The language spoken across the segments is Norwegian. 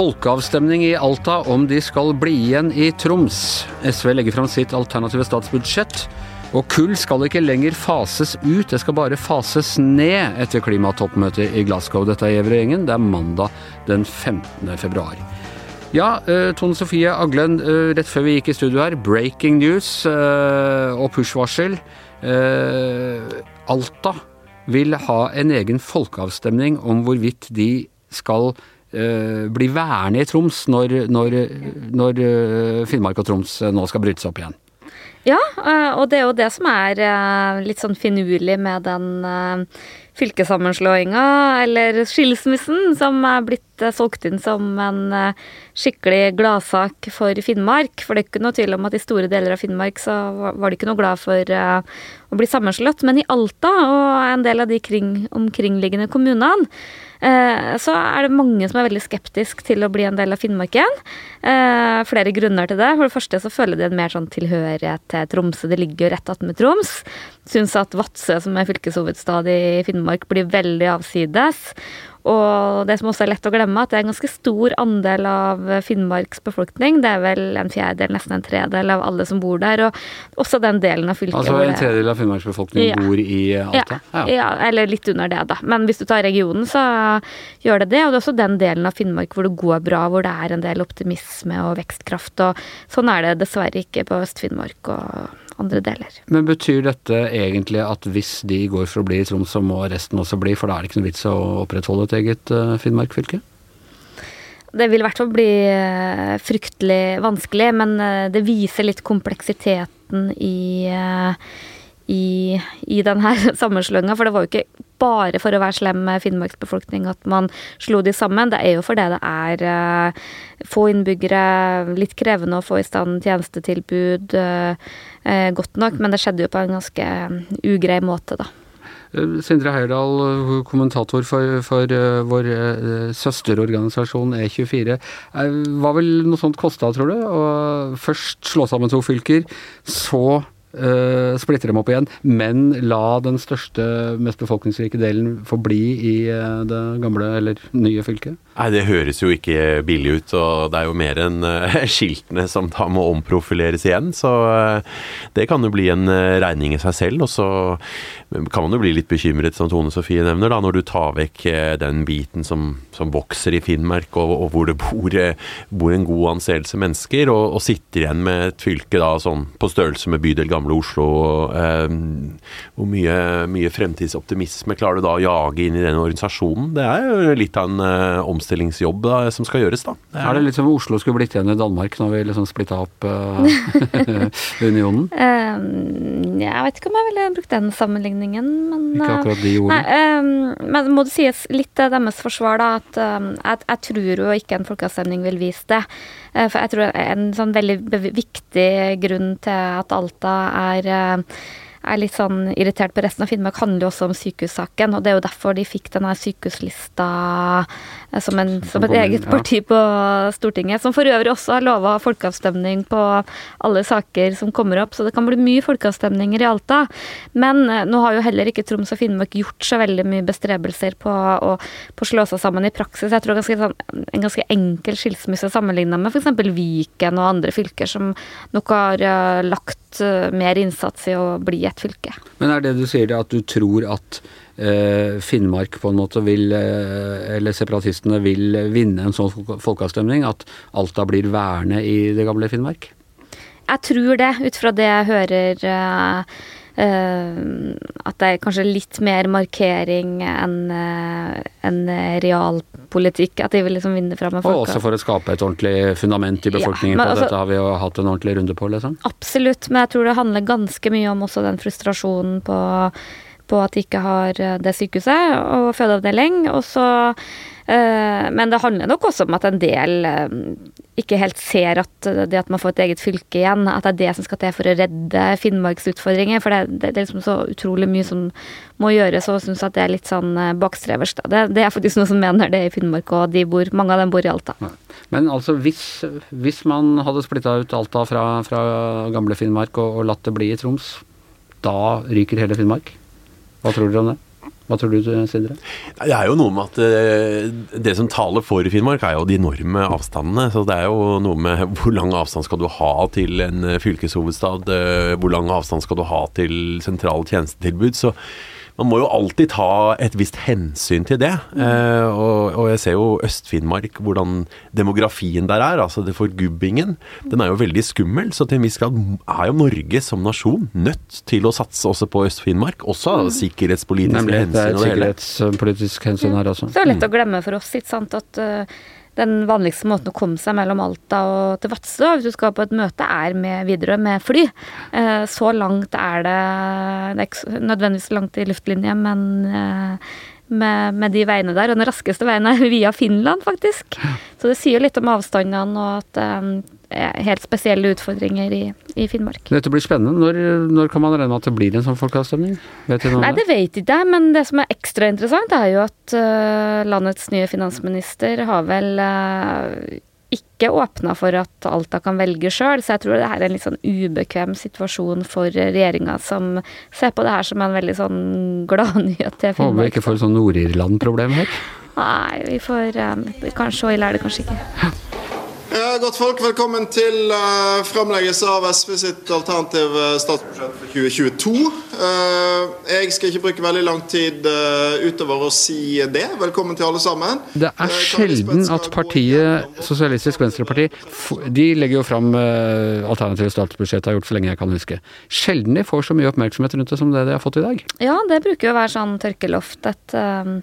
Folkeavstemning i Alta om de skal bli igjen i Troms. SV legger fram sitt alternative statsbudsjett. Og kull skal ikke lenger fases ut, det skal bare fases ned etter klimatoppmøtet i Glasgow. Dette er Gjæver-gjengen. Det er mandag den 15. februar. Ja, eh, Tone Sofie Aglen, eh, rett før vi gikk i studio her, breaking news eh, og push-varsel. Alta vil ha en egen folkeavstemning om hvorvidt de skal bli værende i Troms når, når, når Finnmark og Troms nå skal brytes opp igjen. Ja, og det er jo det som er litt sånn finurlig med den fylkessammenslåinga, eller skilsmissen, som er blitt solgt inn som en eh, skikkelig gladsak for Finnmark. For det er ikke noe tvil om at i store deler av Finnmark så var de ikke noe glad for eh, å bli sammenslått. Men i Alta og en del av de kring, omkringliggende kommunene Eh, så er det mange som er veldig skeptisk til å bli en del av Finnmark igjen. Flere grunner til det. For det første så føler de en mer sånn tilhørighet til Tromsø. Det ligger jo rett attmed Troms. Syns at Vadsø, som er fylkeshovedstad i Finnmark, blir veldig avsides. Og det som også er lett å glemme, at det er en ganske stor andel av Finnmarks befolkning. Det er vel en fjerdedel, nesten en tredel av alle som bor der. Og også den delen av fylket Altså en tredjedel av Finnmarks befolkning ja. bor i Alta? Ja, ja. eller litt under det, da. Men hvis du tar regionen, så gjør det det. Og det er også den delen av Finnmark hvor det går bra, hvor det er en del optimisme og vekstkraft. Og sånn er det dessverre ikke på Øst-Finnmark og andre deler. Men betyr dette egentlig at hvis de går for å bli i Troms, så må resten også bli, for da er det ikke noe vits å opprettholde et eget uh, Finnmark-fylke? Det vil i hvert fall bli uh, fryktelig vanskelig, men uh, det viser litt kompleksiteten i i, i denne sammenslåinga. For det var jo ikke bare for å være slem med Finnmarks befolkning at man slo de sammen. Det er jo fordi det er uh, få innbyggere, litt krevende å få i stand tjenestetilbud uh, uh, godt nok. Men det skjedde jo på en ganske ugrei måte, da. Sindre Heierdal, kommentator for, for vår søsterorganisasjon E24. Uh, hva vil noe sånt koste, tror du? Å først slå sammen to fylker, så uh, splitter dem opp igjen, men la den største, mest befolkningsrike delen forbli i uh, det gamle eller nye fylket? Nei, det høres jo ikke billig ut, og det er jo mer enn uh, skiltene som da må omprofileres igjen. Så det kan jo bli en regning i seg selv. Og så kan man jo bli litt bekymret, som Tone Sofie nevner, da, når du tar vekk den biten som, som vokser i Finnmark, og, og hvor det bor, bor, en god anseelse mennesker, og, og sitter igjen med et fylke da sånn på størrelse med bydel Gamle Oslo. Oslo. Eh, hvor mye, mye, fremtidsoptimisme klarer du da å jage inn i den organisasjonen? Det er jo litt av en uh, omstillingsjobb da, som skal gjøres, da. Det er, er, det litt som Oslo skulle blitt igjen i Danmark når vi liksom splitta opp uh, unionen? Um, jeg vet ikke om jeg ville brukt den sammenligningen, men Ikke akkurat de ordene? Nei, um, men må det sies litt til deres forsvar, da, at um, jeg, jeg, tror jo ikke en folkeavstemning vil vise det. Uh, for jeg tror en sånn veldig viktig grunn til at Alta er, eh, er litt sånn irritert på resten av Finnmark, handler jo også om sykehussaken. Og det er jo derfor de fikk denne sykehuslista Eh, som, en, som et eget parti på Stortinget. Som for øvrig også har lova folkeavstemning på alle saker som kommer opp. Så det kan bli mye folkeavstemninger i Alta. Men eh, nå har jo heller ikke Troms og Finnmark gjort så veldig mye bestrebelser på å på slå seg sammen i praksis. Jeg tror ganske, sånn, en ganske enkel skilsmisse sammenligna med f.eks. Viken og andre fylker som nok har uh, lagt mer innsats i å bli et fylke. Men er det du sier det at du tror at Eh, Finnmark på en måte vil, eh, eller separatistene vil vinne en sånn folkeavstemning, at Alta blir værende i det gamle Finnmark? Jeg tror det, ut fra det jeg hører. Uh, at det er kanskje litt mer markering enn uh, en realpolitikk. At de vil liksom vinne fram med folka. Og også for å skape et ordentlig fundament i befolkningen ja, på altså, dette har vi jo hatt en ordentlig runde på, liksom? Absolutt, men jeg tror det handler ganske mye om også den frustrasjonen på på at de ikke har eh, det sykehuset og fødeavdeling. Og så, eh, men det handler nok også om at en del eh, ikke helt ser at det at man får et eget fylke igjen, at det er det som skal til for å redde Finnmarks utfordringer. For det, det er liksom så utrolig mye som må gjøres, og syns at det er litt sånn bakstrevers. Det, det, er faktisk noen som mener det i Finnmark, og de bor, mange av dem bor i Alta. Men altså, hvis, hvis man hadde splitta ut Alta fra, fra gamle Finnmark og, og latt det bli i Troms, da ryker hele Finnmark. Hva tror dere om det? Hva tror du, Sindre? Det er jo noe med at eh, det som taler for Finnmark, er jo de enorme avstandene. Så det er jo noe med hvor lang avstand skal du ha til en eh, fylkeshovedstad? eh, Hvor lang avstand skal du ha til sentrale tjenestetilbud? Så man må jo alltid ta et visst hensyn til det. Eh, og, og jeg ser jo Øst-Finnmark, hvordan demografien der er. Altså det forgubbingen. Den er jo veldig skummel. Så til en viss grad er jo Norge som nasjon nødt til å satse også på Øst-Finnmark. Også av sikkerhetspolitiske Nemlig, det er hensyn et sikkerhetspolitisk hensyn her også. Det er lett å glemme for oss, ikke sant, at uh, den vanligste måten å komme seg mellom Alta og til Vadsø hvis du skal på et møte, er med Widerøe med fly. Eh, så langt er det Det er ikke nødvendigvis langt i luftlinje, men eh, med, med de veiene der. Og den raskeste veien er via Finland, faktisk. Så det sier litt om avstandene og at det er helt spesielle utfordringer i, i Finnmark. Dette blir spennende. Når, når kan man regne med at det blir en sånn folkeavstemning? Vet du noe Nei, det vet ikke jeg, men det som er ekstra interessant, er jo at uh, landets nye finansminister har vel øh, ikke åpna for at Alta kan velge sjøl, så jeg tror det her er en litt sånn ubekvem situasjon for regjeringa, som ser på det her som en veldig sånn gladnyhet til Håper vi ikke får sånn Nord-Irland-problem her. Nei, vi får um, kanskje og ille er det kanskje ikke. Ja, godt folk, velkommen til uh, fremleggelse av SV sitt alternative statsbudsjett for 2022. Uh, jeg skal ikke bruke veldig lang tid uh, utover å si det. Velkommen til alle sammen. Det er Eh, sjelden at partiet Sosialistisk Venstreparti f- De legger jo fram uh, alternative statsbudsjett, har gjort så lenge jeg kan huske. Sjelden de får så mye oppmerksomhet rundt det som det de har fått i dag. Ja, det bruker jo å være sånn tørkeloft at eh,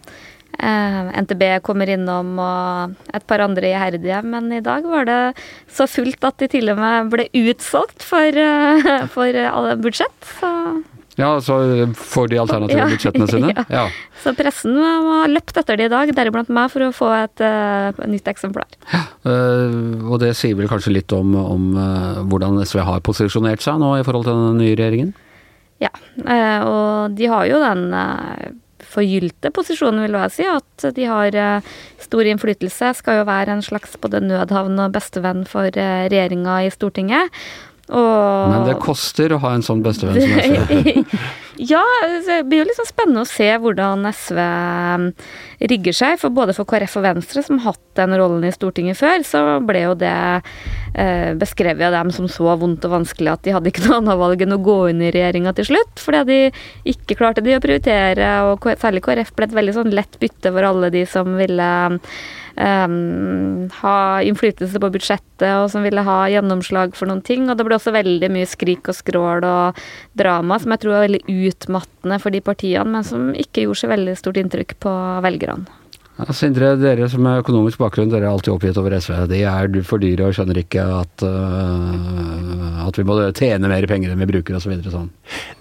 NTB kommer innom og et par andre iherdige, men i dag var det så fullt at de til og med ble utsolgt for, eh, for alle budsjett. Så, Ja, så får de alternative Ja, budsjettene sine. ja. Ja. så pressen har løpt etter det i dag, deriblant meg, for å få et uh, nytt eksemplar. Uh, og det sier vel kanskje litt om, om uh, hvordan SV har posisjonert seg nå i forhold til den nye regjeringen? Ja, eh, og de har jo den eh, forgylte posisjonen, vil jeg si, at de har eh, stor innflytelse. Skal jo være en slags både nødhavn og bestevenn for eh, regjeringa i Stortinget. Og Men det koster å ha en sånn bestevenn som SV. ja, det blir jo liksom spennende å se hvordan SV rigger seg. For både for KrF og Venstre, som har hatt den rollen i Stortinget før, så ble jo det eh, beskrevet av dem som så vondt og vanskelig at de hadde ikke noe annet valg enn å gå inn i regjeringa til slutt. Fordi de ikke klarte de å prioritere, og særlig KrF ble et veldig sånn lett bytte for alle de som ville um, ha innflytelse på budsjettet, og som ville ha gjennomslag for noen ting. Og det ble også veldig mye skrik og skrål og drama, som jeg tror er veldig utmattende for de partiene, men som ikke gjorde så veldig stort inntrykk på velgerne. Sindre, dere som har økonomisk bakgrunn, dere er alltid oppgitt over SV. De er for dyre og skjønner ikke at, uh, at vi må tjene mer penger enn vi bruker osv. Så sånn.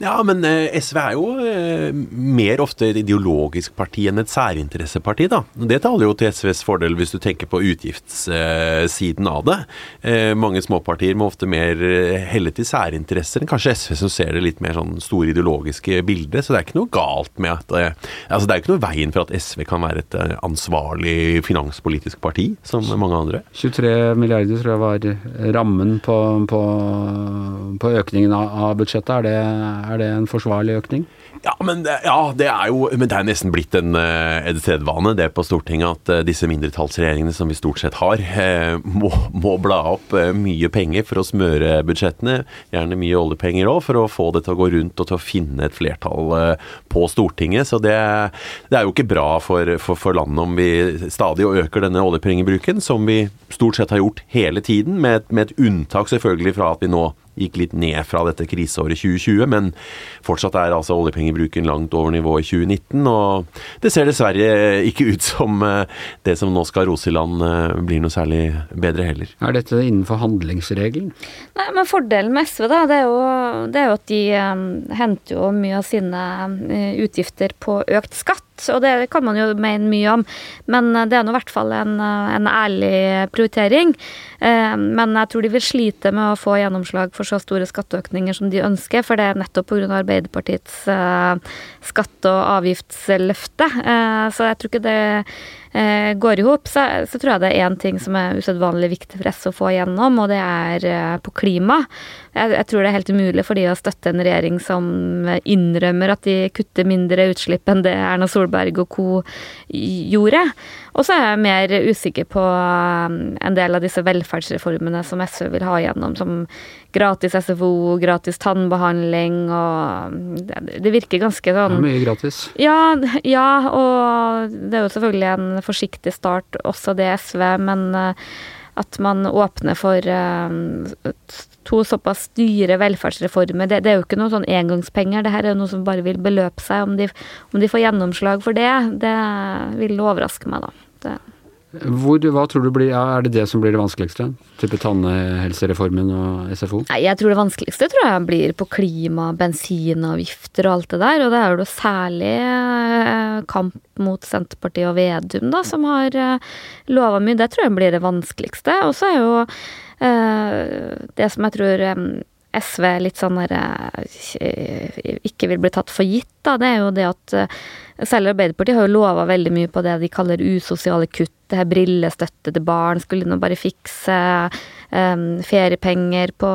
Ja, men uh, SV er jo uh, mer ofte et ideologisk parti enn et særinteresseparti, da. Det taler jo til SVs fordel hvis du tenker på utgiftssiden av det. Mange småpartier må ofte mer helle til særinteresser enn kanskje SV som ser det litt mer sånn store ideologiske bildet. Så det er ikke noe galt med at Altså det er jo ikke noe veien for at SV kan være et ansvarlig finanspolitisk parti, som mange andre. 23 milliarder tror jeg var rammen på, på, på økningen av, budsjettet. Er det, er det en forsvarlig økning? Ja, men ja, det er jo Men det er nesten blitt en, eh, en sedvane det på Stortinget at eh, disse mindretallsregjeringene som vi stort sett har, eh, må, må bla opp eh, mye penger for å smøre budsjettene. Gjerne mye oljepenger òg, for å få det til å gå rundt og til å finne et flertall eh, på Stortinget. Så det, det er jo ikke bra for, for, for landet om vi stadig øker denne oljepengebruken, som vi stort sett har gjort hele tiden, med, med et unntak selvfølgelig fra at vi nå gikk litt ned fra dette kriseåret 2020, men fortsatt er altså oljepengebruken langt over nivået i 2019. Og det ser dessverre ikke ut som eh, det som nå skal rose i land, eh, blir noe særlig bedre heller. Er dette innenfor handlingsregelen? Nei, men Fordelen med SV da, det er jo, det er jo at de um, henter jo mye av sine utgifter på økt skatt. Og det kan man jo mene mye om, men eh, det er nå i hvert fall en, eh, en ærlig prioritering. Eh, Men jeg tror de vil slite med å få gjennomslag for så store skatteøkninger som de ønsker, for det er nettopp pga. Arbeiderpartiets skatte- og avgiftsløfte. Så jeg tror ikke det eh, går i hop, så, så, tror jeg det er én ting som er usedvanlig viktig for SV å få igjennom, og det er eh, på klima. Jeg, jeg, tror det er helt umulig for de å støtte en regjering som innrømmer at de kutter mindre utslipp enn det Erna Solberg og co. gjorde. Og så er jeg mer usikker på um, en del av disse velferdsreformene som SV vil ha igjennom, som gratis SFO, gratis tannbehandling og um, Det, det virker ganske sånn Det er mye gratis. Ja, ja, og det er jo selvfølgelig en forsiktig start, også det SV, men uh, at man åpner for uh, to såpass dyre velferdsreformer. Det, det, er jo ikke noe sånn engangspenger, det her er jo noe som bare vil beløpe seg. Om de, om de får gjennomslag for det, det vil overraske meg, da. Det. Hvor, hva tror du blir, Er det det som blir det vanskeligste? Type tannhelsereformen og SFO? Nei, Jeg tror det vanskeligste tror jeg blir på klima, bensinavgifter og alt det der. Og det er jo særlig eh, kamp mot Senterpartiet og Vedum da, som har eh, lova mye. Det tror jeg blir det vanskeligste. Og så er jo øh, det som jeg tror SV litt sånn der ikke vil bli tatt for gitt, da, det er jo det at selv Arbeiderpartiet har jo lova veldig mye på det de kaller usosiale kutt. Det her brillestøtte til barn skulle nå bare fikse. Um, feriepenger på,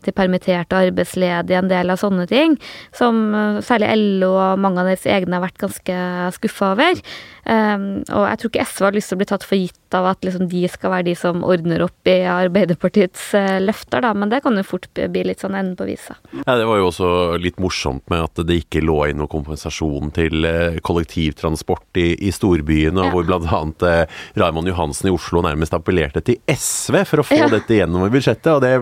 til permitterte arbeidsledige, en del av sånne ting. Som uh, særlig LO og mange av deres egne har vært ganske skuffa over. Um, og jeg tror ikke SV har lyst til å bli tatt for gitt av at liksom, de skal være de som ordner opp i Arbeiderpartiets uh, løfter, da. Men det kan jo fort bli litt sånn enden på visa. Ja, det var jo også litt morsomt med at det ikke lå inn noe kompensasjon til uh, kollektivtransport i, i storbyene, ja. hvor bl.a. Raymond Johansen i Oslo nærmest appellerte til SV for å få ja. Dette gjennom i budsjettet. Og det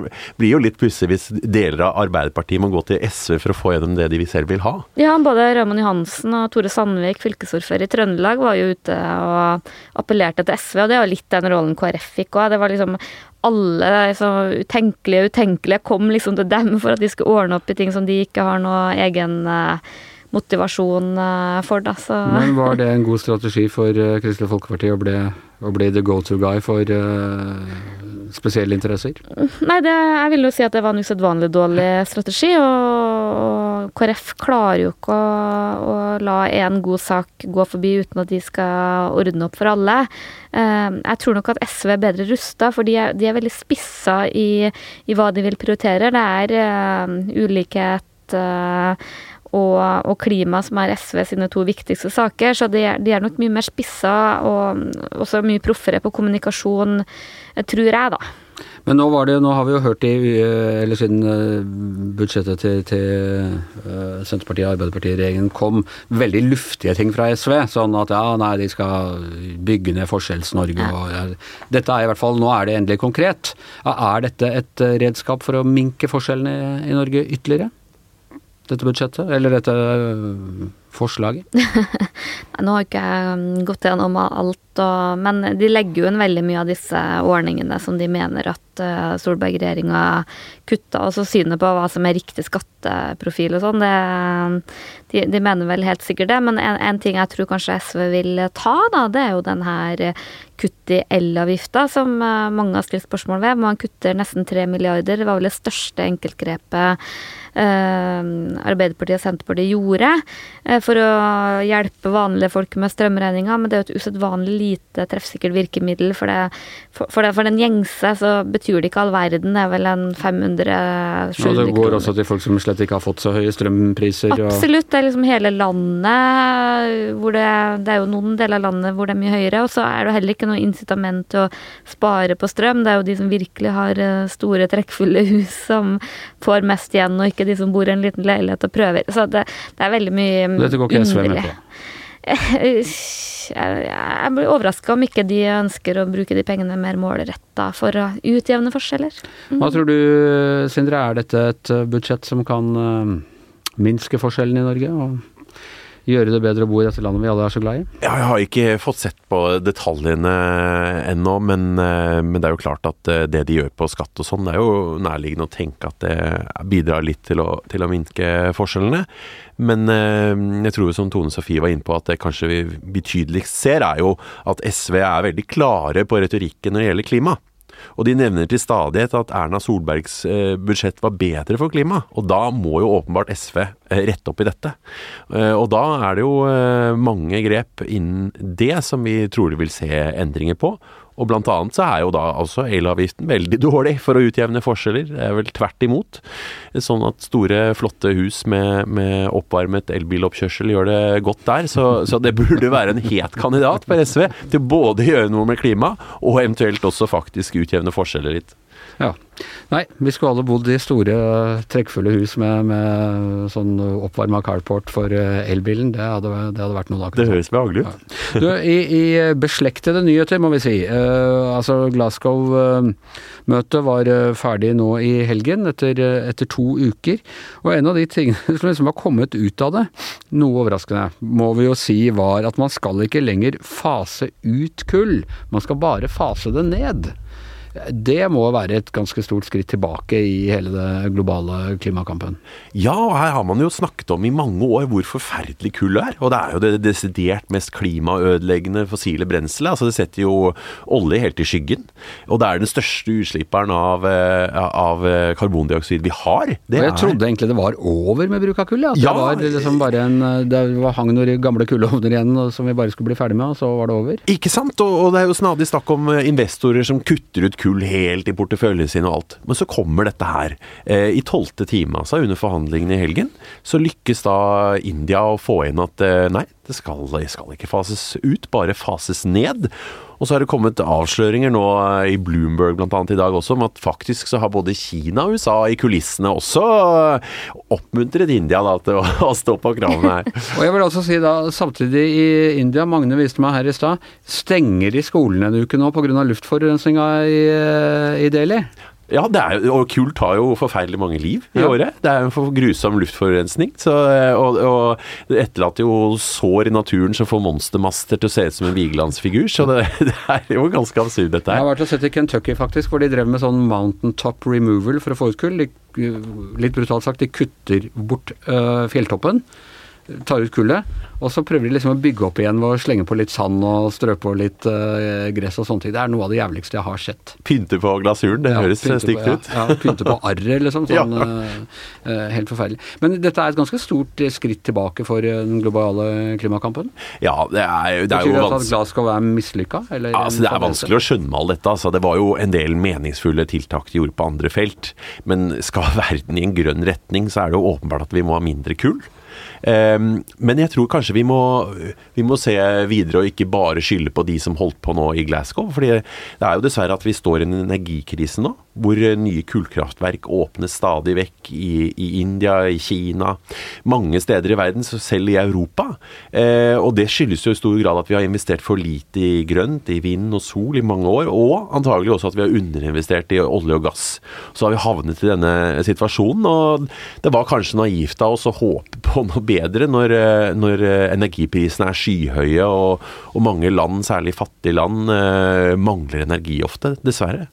blir jo litt pussig hvis deler av Arbeiderpartiet må gå til SV for å få gjennom det de selv vil ha. Ja, både Raymond Johansen og Tore Sandvik, fylkesordfører i Trøndelag, var jo ute og appellerte til SV, og det var litt den rollen KrF fikk òg. Det var liksom alle liksom, utenkelige utenkelige kom liksom til dem for at de skulle ordne opp i ting som de ikke har noe egen uh, motivasjon uh, for. Da, så. Men var det en god strategi for uh, Kristelig Folkeparti å bli, å bli the go to guy for spesielle interesser? Nei, det, jeg vil jo si at det var en usedvanlig dårlig strategi. Og, KrF klarer jo ikke å, å la en god sak gå forbi uten at de skal ordne opp for alle. Eh, jeg tror nok at SV er bedre rusta, for de er, de er veldig spissa i, i, hva de vil prioritere. Det er uh, ulikhet uh, og, og, klima som er SV sine to viktigste saker. Så de er, de er nok mye mer spissa og også mye proffere på kommunikasjon, tror jeg, da. Men nå, det, nå, har vi jo hørt i, eller siden eh, budsjettet til, til uh, Senterpartiet og Arbeiderpartiet-regjeringen kom, veldig luftige ting fra SV. Sånn at ja, nei, de skal bygge ned Forskjells-Norge og ja, Dette er i hvert fall Nå er det endelig konkret. Er dette et redskap for å minke forskjellene i, i Norge ytterligere? Dette budsjettet? Eller dette forslaget? Nå har ikke jeg um, gått gjennom alt, og, men de legger jo inn veldig mye av disse ordningene som de mener at uh, Solberg-regjeringa kutta. Så synet på hva som er riktig skatteprofil og sånn, de, de, mener vel helt sikkert det. Men en, en, ting jeg tror kanskje SV vil ta, da, det er jo den her kutt i elavgifta, som uh, mange har stilt spørsmål ved. Man kutter nesten tre milliarder. Det var vel det største enkeltgrepet uh, Arbeiderpartiet og Senterpartiet gjorde eh, for å hjelpe vanlige folk med strømregninga, men det er jo et usedvanlig lite treffsikkert virkemiddel. For, det, for, for, det, for, den gjengse så betyr det ikke all verden, det er vel en 500-700 kroner. Og det går også til folk som slett ikke har fått så høye strømpriser? Absolutt, det er liksom hele landet hvor det, det er jo noen deler av landet hvor det er mye høyere, og så er det heller ikke noe incitament til å spare på strøm. Det er jo de som virkelig har eh, store, trekkfulle hus som får mest igjen, og ikke de som bor i en liten leilighet og prøver. Så det, det er veldig mye. Dette går ikke SV med på? Jeg, blir overraska om ikke de ønsker å bruke de pengene mer målretta for å utjevne forskjeller. Mm. Hva tror du, Sindre, er dette et budsjett som kan uh, minske forskjellene i Norge? og gjøre det bedre å bo i dette landet vi alle er så glad i? Ja, jeg har ikke fått sett på detaljene ennå, men, eh, men, det er jo klart at eh, det de gjør på skatt og sånn, det er jo nærliggende å tenke at det bidrar litt til å, til å minke forskjellene. Men eh, jeg tror som Tone Sofie var inne på, at det kanskje vi, betydeligst ser, er jo at SV er veldig klare på retorikken når det gjelder klima. Og de nevner til stadighet at Erna Solbergs eh, budsjett var bedre for klima, og da må jo åpenbart SV eh, rette opp i dette. Og da er det jo mange grep innen det som vi trolig vil se endringer på. Og blant annet så er jo da altså elavgiften veldig dårlig for å utjevne forskjeller. Det er vel tvert imot. Sånn at store, flotte hus med, med oppvarmet elbiloppkjørsel gjør det godt der. Så, så det burde være en het kandidat for SV til både å gjøre noe med klima, og eventuelt også faktisk utjevne forskjeller litt. Ja. Nei, vi skulle alle bodd i store, trekkfulle hus med, med sånn oppvarma carport for eh, elbilen. Det hadde, det hadde vært noe da. Det høres behagelig ut. Ja. Du, i, I beslektede nyheter, må vi si. Uh, altså Glasgow-møtet var uh, ferdig nå i helgen, etter, etter, to uker. Og en av de tingene som liksom har kommet ut av det, noe overraskende, må vi jo si var at man skal ikke lenger fase ut kull. Man skal bare fase det ned. Det må være et ganske stort skritt tilbake i hele det globale klimakampen. Ja, og her har man jo snakket om i mange år hvor forferdelig kull er. Og det er jo det desidert mest klimaødeleggende fossile brenselet. Altså det setter jo olje helt i skyggen. Og det er den største utslipperen av, eh, av karbondioksid vi har. Det og jeg er... trodde egentlig det var over med bruk av kull. At ja. Det var liksom bare en Det hang noen gamle kullovner igjen som vi bare skulle bli ferdig med, og så var det over. Ikke sant. Og, og det er jo snadig snakk om eh, investorer som kutter ut kull kull helt i porteføljen sin og alt. Men så kommer dette her. Eh, I tolvte time, altså, under forhandlingene i helgen, så lykkes da India å få inn at eh, nei, det skal, skal ikke fases ut, bare fases ned. Og så har det kommet avsløringer nå eh, i Bloomberg blant annet i dag også, om at faktisk så har både Kina og USA i kulissene også oppmuntret India da til å, stå på kravene her. og jeg vil også si da, samtidig i India, Magne viste meg her i stad, stenger de skolene en uke nå pga. luftforurensninga i, eh, i Delhi. Ja, er, og kull tar jo forferdelig mange liv i ja. året. Det er en for grusom luftforurensning. Så, og, og, det etterlater jo sår i naturen som får monstermaster til å se ut som en Vigelandsfigur. Så det, det, er jo ganske absurd, dette her. Jeg har vært og sett i Kentucky, faktisk, hvor de drev med sånn mountaintop removal for å få ut kull. De, litt brutalt sagt, de kutter bort øh, fjelltoppen tar ut kullet, og så prøver de liksom å bygge opp igjen ved å slenge på litt sand og strø på litt uh, gress og sånne ting. Det er noe av det jævligste jeg har sett. Pynte på glasuren, det ja, høres stygt ut. Ja, pynte på arret, liksom. Sånn, uh, helt forferdelig. Men dette er et ganske stort skritt tilbake for den globale klimakampen? Ja, det er, det er jo vanskelig. at Glasgow er mislykka? Ja, altså, det er vanskelig å alt dette. Altså, det var jo en del meningsfulle tiltak de gjorde på andre felt. Men skal verden i en grønn retning, så er det jo åpenbart at vi må ha mindre kull. Ehm, men jeg tror kanskje vi må, vi må, se videre og ikke bare skylde på de som holdt på nå i Glasgow. fordi det er jo dessverre at vi står i en energikrise nå, hvor nye kullkraftverk åpnes stadig vekk i, i India, i Kina, mange steder i verden, selv i Europa. Eh, og det skyldes jo i stor grad at vi har investert for lite i grønt, i vind og sol i mange år, og antagelig også at vi har underinvestert i olje og gass. Så har vi havnet i denne situasjonen, og det var kanskje naivt av oss å håpe på noe bedre når, eh, når eh, energiprisene er skyhøye og, og, mange land, særlig fattige land, eh, mangler energi ofte, dessverre.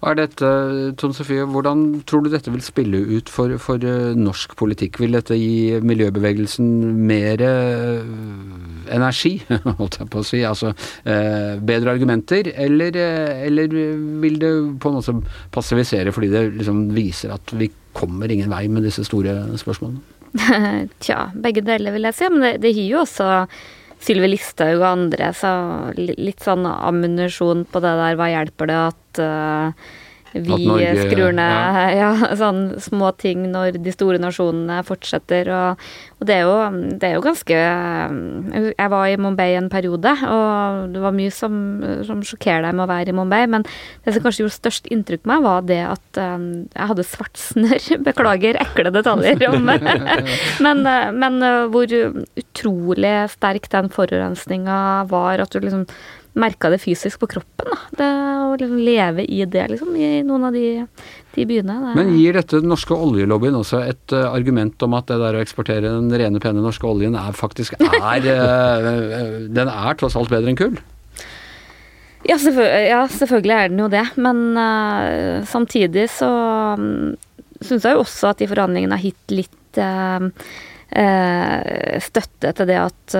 Er dette, Tone Sofie, Hvordan tror du dette vil spille ut for, for norsk politikk? Vil dette gi miljøbevegelsen mer energi, holdt jeg på å si, altså bedre argumenter, eller, eller vil det på en måte passivisere fordi det liksom viser at vi kommer ingen vei med disse store spørsmålene? Tja, begge deler vil jeg si. Men det, det gir jo også Sylvi Listhaug og andre så litt sånn ammunisjon på det der. Hva hjelper det at uh, vi Norge, skrur ned ja. ja. sånn små ting når de store nasjonene fortsetter. Og, og det, er jo, det, er jo, ganske Jeg var i Mumbai en periode, og det var mye som, som sjokkerer deg med å være i Mumbai. Men det som kanskje gjorde størst inntrykk på meg, var det at um, jeg hadde svart snørr. Beklager ekle detaljer om men, men hvor utrolig sterk den forurensninga var. At du liksom merka det fysisk på kroppen. Da. Det Å leve i det, liksom, i noen av de, de byene. Det. Men gir dette den norske oljelobbyen også et uh, argument om at det der å eksportere den rene, pene norske oljen er faktisk er uh, Den er tross alt bedre enn kull? Ja, selvfølgelig, ja, selvfølgelig er den jo det. Men uh, samtidig så um, syns jeg jo også at de forhandlingene har gitt litt støtte til det at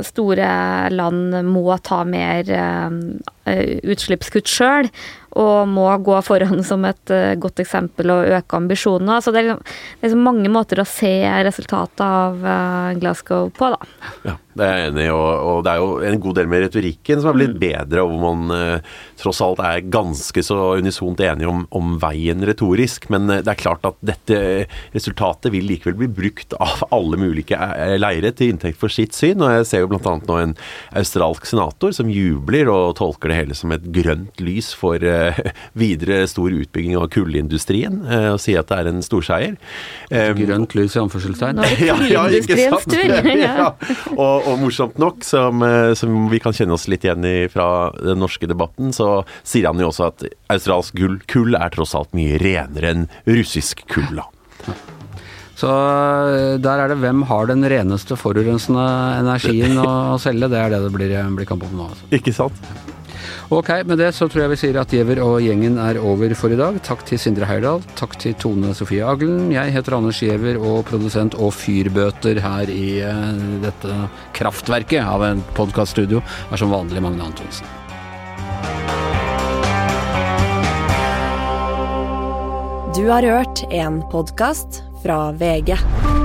store land må ta mer eh, utslippskutt sjøl, og må gå foran som et uh, godt eksempel og øke ambisjonene. Så det er, liksom, er mange måter å se resultatet av Glasgow på, da. Ja, det er jeg enig i, og, det er jo en god del med retorikken som har blitt mm. bedre, og hvor man tross alt er ganske så unisont enige om, om, veien retorisk. Men det er klart at dette resultatet vil likevel bli brukt av alle mulige leire til inntekt for sitt syn, og jeg ser jo bl.a. nå en australsk senator som jubler og tolker det hele som et grønt lys for videre stor utbygging av kullindustrien eh, og sier at det er en storseier. Grønt lys i anførselstegn. Ja, ja, ikke sant? ja. Og, og, morsomt nok, som, eh, som, vi kan kjenne oss litt igjen i fra den norske debatten, så sier han jo også at australsk gull, kull er tross alt mye renere enn russisk kull. da. Så eh, der er det hvem har den reneste forurensende energien å selge. Det er det det blir, blir kamp om nå. Altså. Ikke sant? Ok, med det så tror jeg vi sier at Giæver og gjengen er over for i dag. Takk til Sindre Heyerdahl, takk til Tone Sofie Aglen. Jeg heter Anders Giæver og produsent og fyrbøter her i uh, dette kraftverket av en podkaststudio er som vanlig Magne Antonsen. Du har hørt en podkast fra VG.